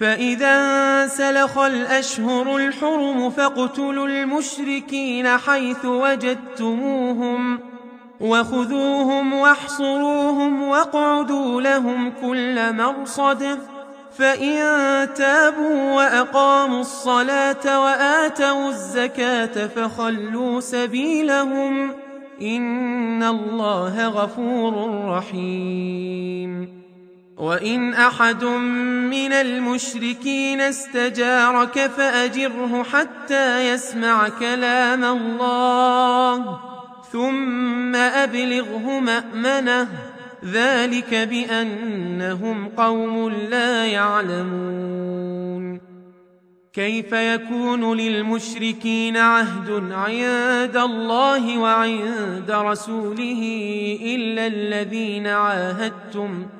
فإذا انسلخ الأشهر الحرم فاقتلوا المشركين حيث وجدتموهم وخذوهم واحصروهم واقعدوا لهم كل مرصد فإن تابوا وأقاموا الصلاة وآتوا الزكاة فخلوا سبيلهم إن الله غفور رحيم وإن أحد من المشركين استجارك فأجره حتى يسمع كلام الله ثم أبلغه مأمنه ذلك بأنهم قوم لا يعلمون كيف يكون للمشركين عهد عند الله وعند رسوله إلا الذين عاهدتم ۖ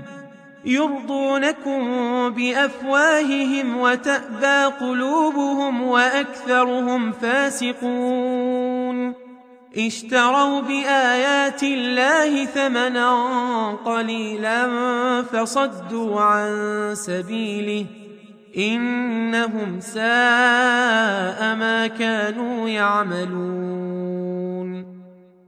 يرضونكم بأفواههم وتأبى قلوبهم وأكثرهم فاسقون. اشتروا بآيات الله ثمنا قليلا فصدوا عن سبيله. إنهم ساء ما كانوا يعملون.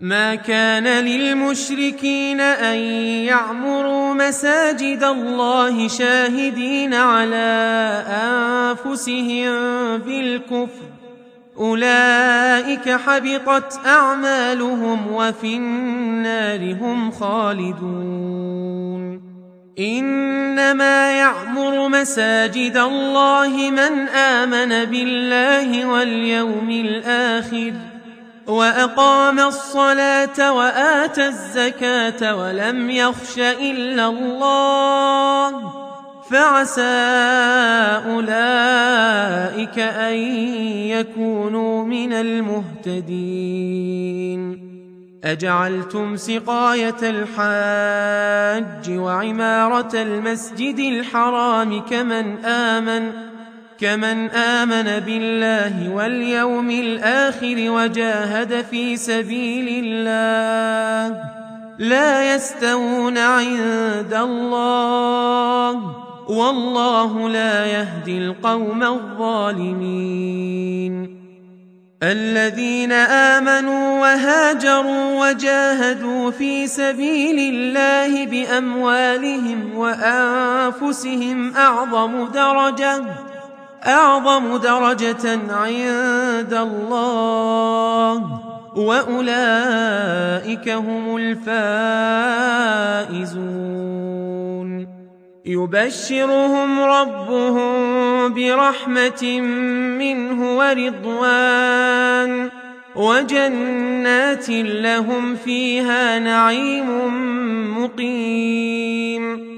ما كان للمشركين أن يعمروا مساجد الله شاهدين على أنفسهم بالكفر. أولئك حبطت أعمالهم وفي النار هم خالدون. إنما يعمر مساجد الله من آمن بالله واليوم الآخر. وأقام الصلاة وآتى الزكاة ولم يخش إلا الله فعسى أولئك أن يكونوا من المهتدين. أجعلتم سقاية الحاج وعمارة المسجد الحرام كمن آمن كمن آمن بالله واليوم الآخر وجاهد في سبيل الله لا يستوون عند الله والله لا يهدي القوم الظالمين الذين آمنوا وهاجروا وجاهدوا في سبيل الله بأموالهم وأنفسهم أعظم درجةً أعظم درجة عند الله وأولئك هم الفائزون. يبشرهم ربهم برحمة منه ورضوان. وجنات لهم فيها نعيم مقيم.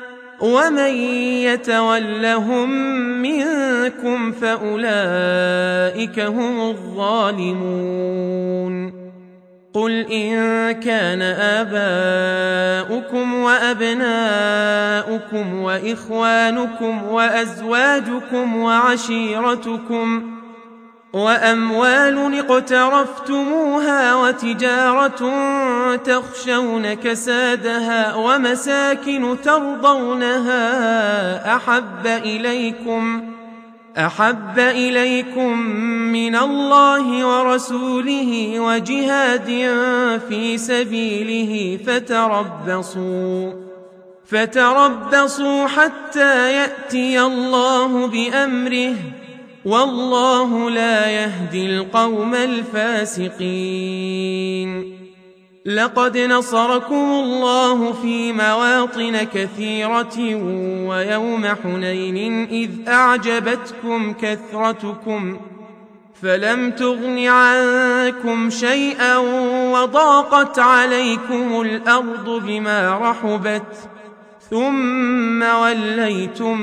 ومن يتولهم منكم فاولئك هم الظالمون قل ان كان اباؤكم وابناؤكم واخوانكم وازواجكم وعشيرتكم وأموال اقترفتموها وتجارة تخشون كسادها ومساكن ترضونها أحب إليكم أحب إليكم من الله ورسوله وجهاد في سبيله فتربصوا فتربصوا حتى يأتي الله بأمره. والله لا يهدي القوم الفاسقين. لقد نصركم الله في مواطن كثيرة ويوم حنين إذ أعجبتكم كثرتكم فلم تغن عنكم شيئا وضاقت عليكم الأرض بما رحبت ثم وليتم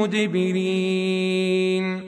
مدبرين.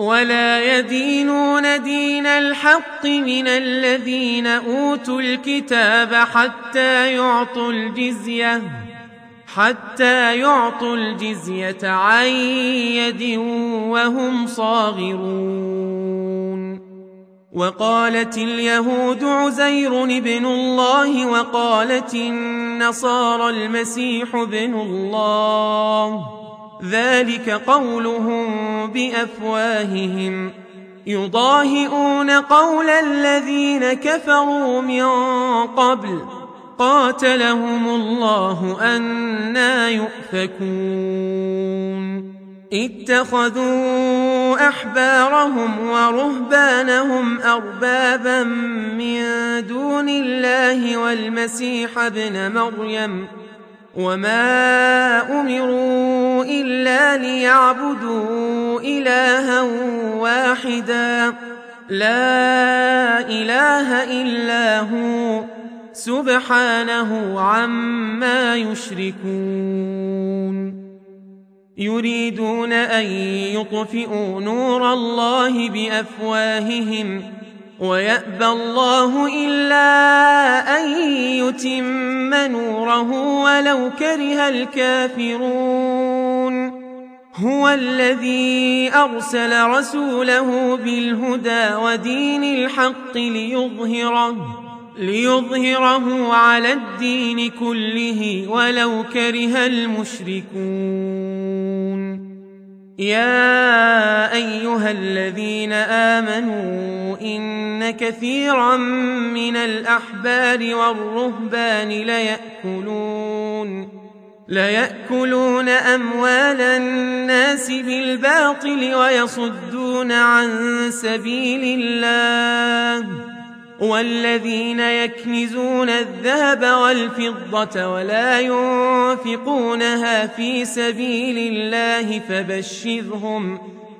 ولا يدينون دين الحق من الذين أوتوا الكتاب حتى يعطوا الجزية حتى يعطوا الجزية عن يد وهم صاغرون. وقالت اليهود عزير ابن الله وقالت النصارى المسيح ابن الله. ذلك قولهم بافواههم يضاهئون قول الذين كفروا من قبل قاتلهم الله أنا يؤفكون اتخذوا احبارهم ورهبانهم اربابا من دون الله والمسيح ابن مريم وما امروا الا ليعبدوا الها واحدا لا اله الا هو سبحانه عما يشركون يريدون ان يطفئوا نور الله بافواههم ويأبى الله إلا أن يتم نوره ولو كره الكافرون. هو الذي أرسل رسوله بالهدى ودين الحق ليظهره ليظهره على الدين كله ولو كره المشركون. يا أيها الذين آمنوا ان كثيرا من الأحبار والرهبان ليأكلون ليأكلون أموال الناس بالباطل ويصدون عن سبيل الله والذين يكنزون الذهب والفضة ولا ينفقونها في سبيل الله فبشرهم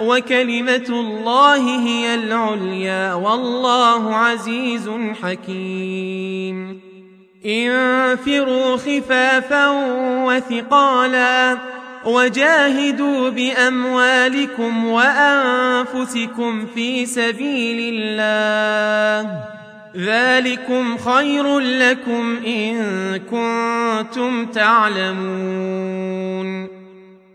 وكلمة الله هي العليا والله عزيز حكيم. انفروا خفافا وثقالا وجاهدوا بأموالكم وأنفسكم في سبيل الله. ذلكم خير لكم إن كنتم تعلمون.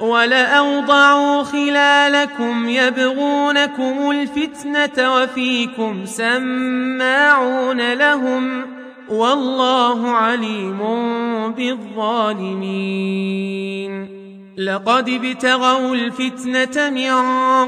ولأوضعوا خلالكم يبغونكم الفتنة وفيكم سماعون لهم والله عليم بالظالمين. لقد ابتغوا الفتنة من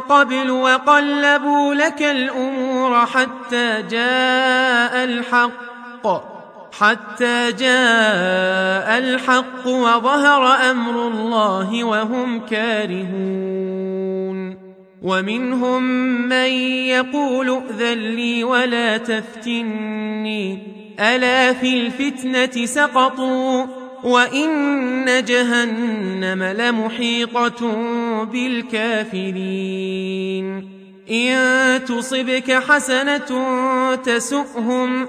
قبل وقلبوا لك الأمور حتى جاء الحق. حتى جاء الحق وظهر أمر الله وهم كارهون. ومنهم من يقول ائذن لي ولا تفتني. ألا في الفتنة سقطوا وإن جهنم لمحيطة بالكافرين. إن تصبك حسنة تسؤهم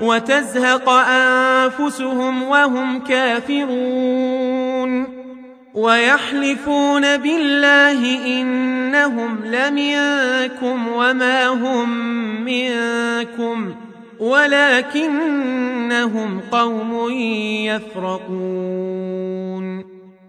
وتزهق أنفسهم وهم كافرون ويحلفون بالله إنهم لمنكم وما هم منكم ولكنهم قوم يفرقون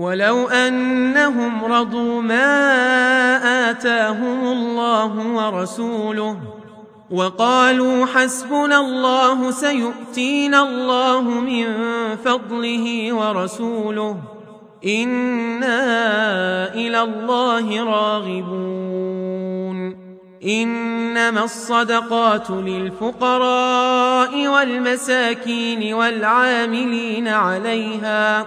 ولو أنهم رضوا ما آتاهم الله ورسوله وقالوا حسبنا الله سيؤتينا الله من فضله ورسوله إنا إلى الله راغبون إنما الصدقات للفقراء والمساكين والعاملين عليها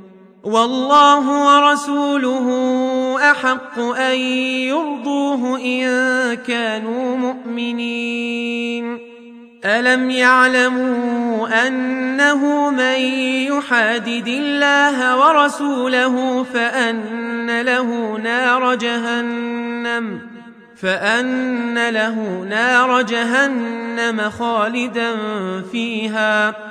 والله ورسوله أحق أن يرضوه إن كانوا مؤمنين. ألم يعلموا أنه من يحادد الله ورسوله فأن له نار جهنم فأن له نار جهنم خالدا فيها.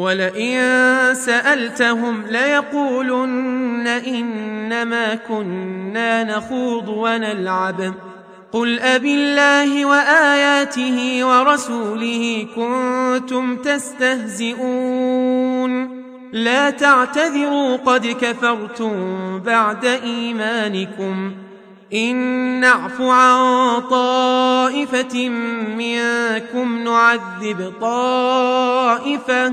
ولئن سألتهم ليقولن إنما كنا نخوض ونلعب. قل أبالله وآياته ورسوله كنتم تستهزئون. لا تعتذروا قد كفرتم بعد إيمانكم. إن نعف عن طائفة منكم نعذب طائفة.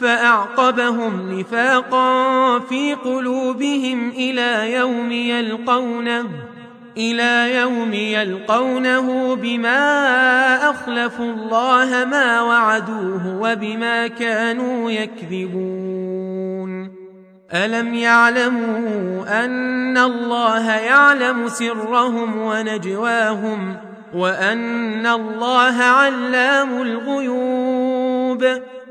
فأعقبهم نفاقا في قلوبهم إلى يوم يلقونه إلى يوم يلقونه بما أخلفوا الله ما وعدوه وبما كانوا يكذبون. ألم يعلموا أن الله يعلم سرهم ونجواهم وأن الله علام الغيوب؟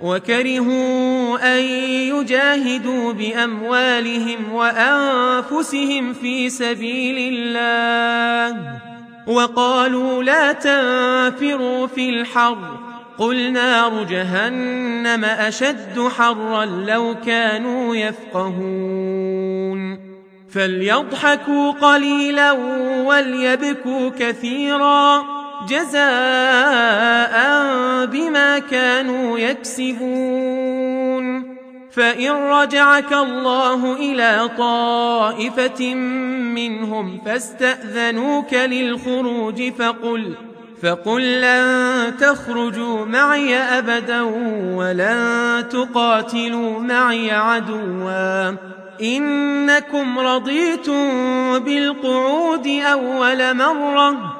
وكرهوا أن يجاهدوا بأموالهم وأنفسهم في سبيل الله وقالوا لا تنفروا في الحر قل نار جهنم أشد حرا لو كانوا يفقهون فليضحكوا قليلا وليبكوا كثيرا جزاء بما كانوا يكسبون. فإن رجعك الله إلى طائفة منهم فاستأذنوك للخروج فقل فقل لن تخرجوا معي أبدا ولن تقاتلوا معي عدوا. إنكم رضيتم بالقعود أول مرة.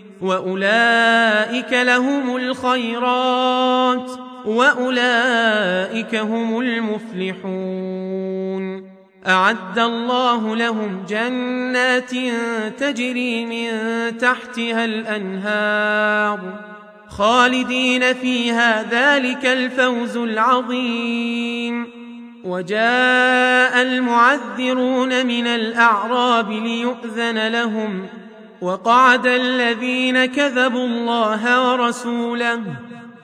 وأولئك لهم الخيرات وأولئك هم المفلحون أعد الله لهم جنات تجري من تحتها الأنهار خالدين فيها ذلك الفوز العظيم وجاء المعذرون من الأعراب ليؤذن لهم وقعد الذين كذبوا الله ورسوله.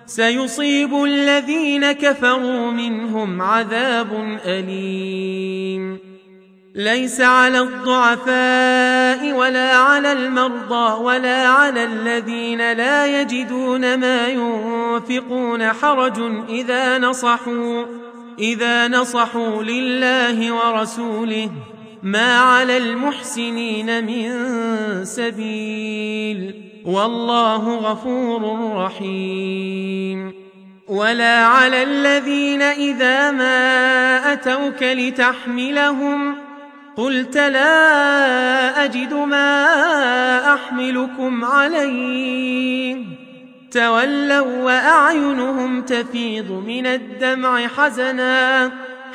سيصيب الذين كفروا منهم عذاب أليم. ليس على الضعفاء ولا على المرضى ولا على الذين لا يجدون ما ينفقون حرج إذا نصحوا إذا نصحوا لله ورسوله. ما على المحسنين من سبيل والله غفور رحيم. ولا على الذين إذا ما أتوك لتحملهم قلت لا أجد ما أحملكم عليه. تولوا وأعينهم تفيض من الدمع حزناً.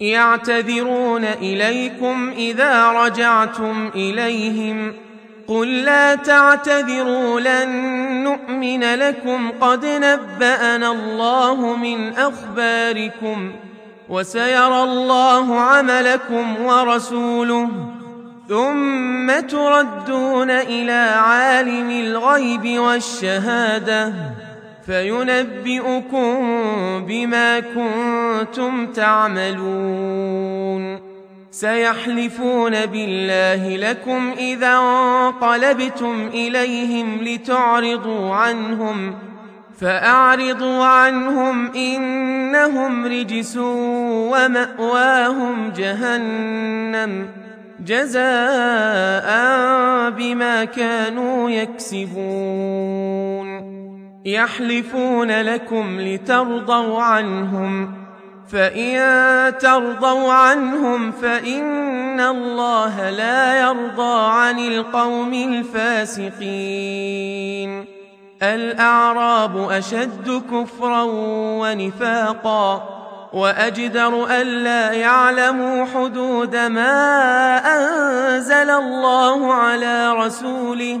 يعتذرون إليكم إذا رجعتم إليهم قل لا تعتذروا لن نؤمن لكم قد نبأنا الله من أخباركم وسيرى الله عملكم ورسوله ثم تردون إلى عالم الغيب والشهادة فينبئكم بما كنتم تعملون. سيحلفون بالله لكم إذا انقلبتم إليهم لتعرضوا عنهم فأعرضوا عنهم إنهم رجس ومأواهم جهنم جزاء بما كانوا يكسبون. يحلفون لكم لترضوا عنهم فإن ترضوا عنهم فإن الله لا يرضى عن القوم الفاسقين. الأعراب أشد كفرا ونفاقا وأجدر ألا يعلموا حدود ما أنزل الله على رسوله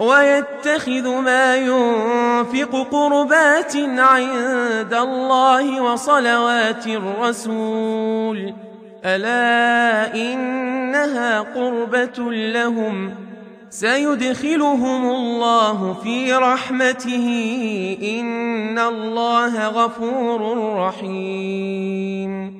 ويتخذ ما ينفق قربات عند الله وصلوات الرسول. ألا إنها قربة لهم. سيدخلهم الله في رحمته. إن الله غفور رحيم.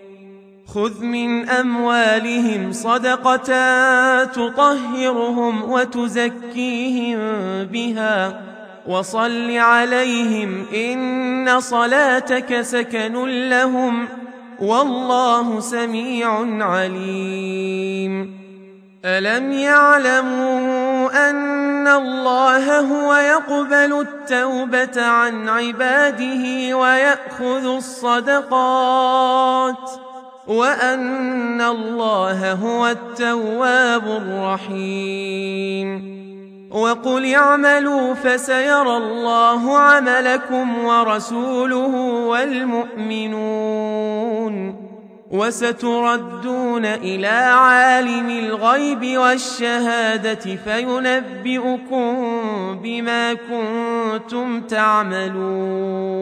خذ من أموالهم صدقة تطهرهم وتزكيهم بها وصل عليهم إن صلاتك سكن لهم والله سميع عليم. ألم يعلموا أن الله هو يقبل التوبة عن عباده ويأخذ الصدقات؟ وأن الله هو التواب الرحيم وقل اعملوا فسيرى الله عملكم ورسوله والمؤمنون وستردون إلى عالم الغيب والشهادة فينبئكم بما كنتم تعملون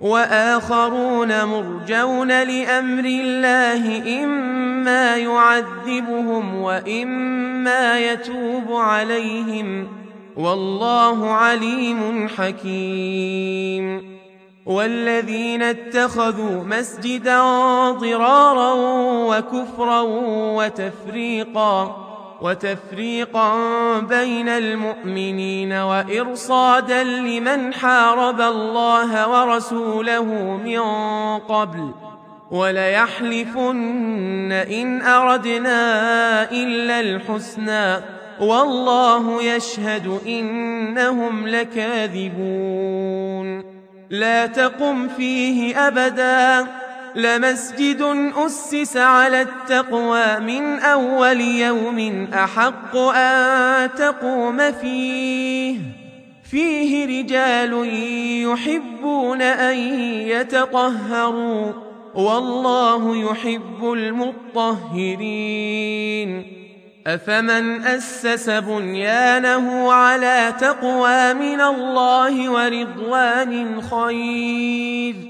وآخرون مرجون لأمر الله إما يعذبهم وإما يتوب عليهم. والله عليم حكيم. والذين اتخذوا مسجدا ضرارا وكفرا وتفريقا وتفريقا بين المؤمنين وإرصادا لمن حارب الله ورسوله من قبل وليحلفن إن أردنا إلا الحسنى والله يشهد إنهم لكاذبون لا تقم فيه أبداً لمسجد أسس على التقوى من أول يوم أحق أن تقوم فيه. فيه رجال يحبون أن يتطهروا والله يحب المطهرين. أفمن أسس بنيانه على تقوى من الله ورضوان خير؟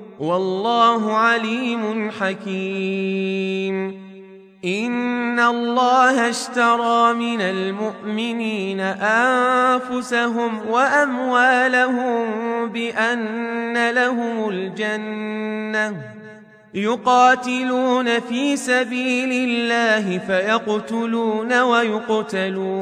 والله عليم حكيم. إن الله اشترى من المؤمنين أنفسهم وأموالهم بأن لهم الجنة. يقاتلون في سبيل الله فيقتلون ويقتلون.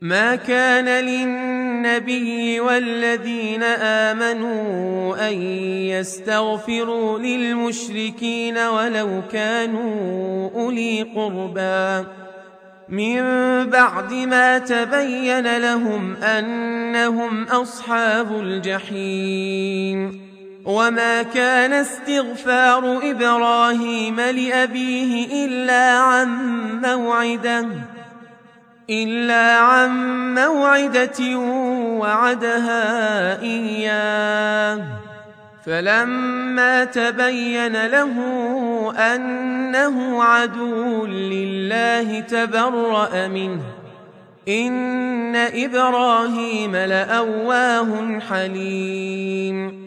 ما كان للنبي والذين آمنوا أن يستغفروا للمشركين ولو كانوا أولي قربى. من بعد ما تبين لهم أنهم أصحاب الجحيم. وما كان استغفار إبراهيم لأبيه إلا عن موعدة. إلا عن موعدة وعدها إياه. فلما تبين له أنه عدو لله تبرأ منه. إن إبراهيم لأواه حليم.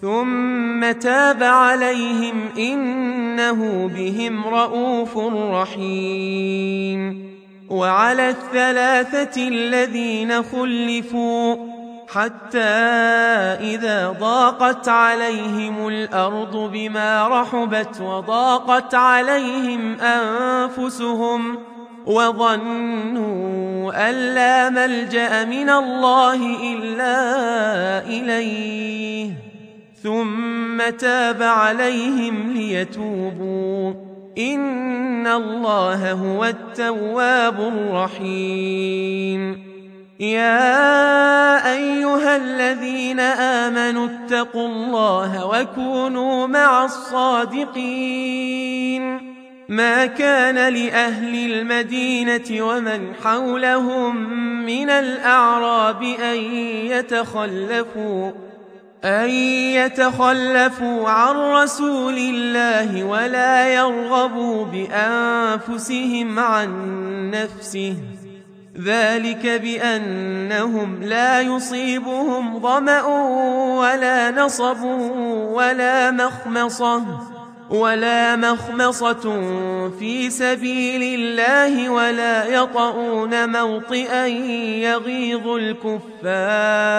ثم تاب عليهم إنه بهم رءوف رحيم وعلى الثلاثة الذين خلفوا حتى إذا ضاقت عليهم الأرض بما رحبت وضاقت عليهم أنفسهم وظنوا أن لا ملجأ من الله إلا إليه ثم تاب عليهم ليتوبوا. إن الله هو التواب الرحيم. يا أيها الذين آمنوا اتقوا الله وكونوا مع الصادقين. ما كان لأهل المدينة ومن حولهم من الأعراب أن يتخلفوا. أن يتخلفوا عن رسول الله ولا يرغبوا بأنفسهم عن نفسه ذلك بأنهم لا يصيبهم ظمأ ولا نصب ولا مخمصة ولا مخمصة في سبيل الله ولا يطؤون موطئا يغيظ الكفار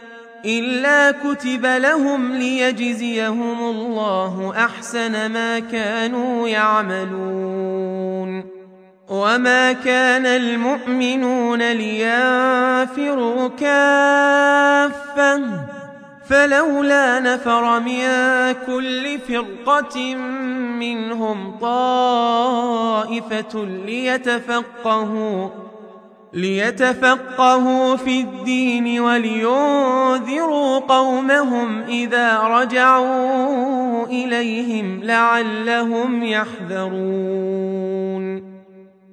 إلا كتب لهم ليجزيهم الله أحسن ما كانوا يعملون وما كان المؤمنون لينفروا كافة فلولا نفر من كل فرقة منهم طائفة ليتفقهوا ليتفقهوا في الدين ولينذروا قومهم إذا رجعوا إليهم لعلهم يحذرون.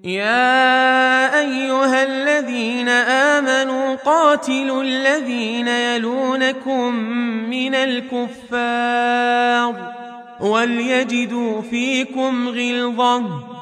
يا أيها الذين آمنوا قاتلوا الذين يلونكم من الكفار وليجدوا فيكم غلظة.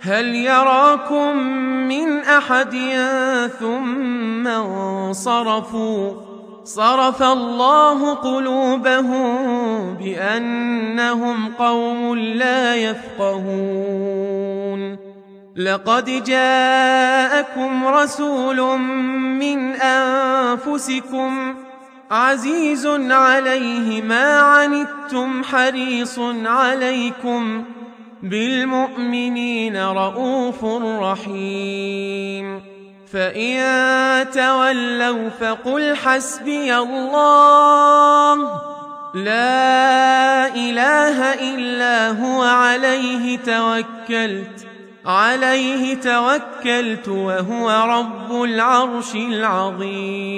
هل يراكم من أحد ثم انصرفوا؟ صرف الله قلوبهم بأنهم قوم لا يفقهون. لقد جاءكم رسول من أنفسكم عزيز عليه ما عنتم حريص عليكم. بالمؤمنين رؤوف رحيم. فإن تولوا فقل حسبي الله. لا إله إلا هو عليه توكلت عليه توكلت وهو رب العرش العظيم.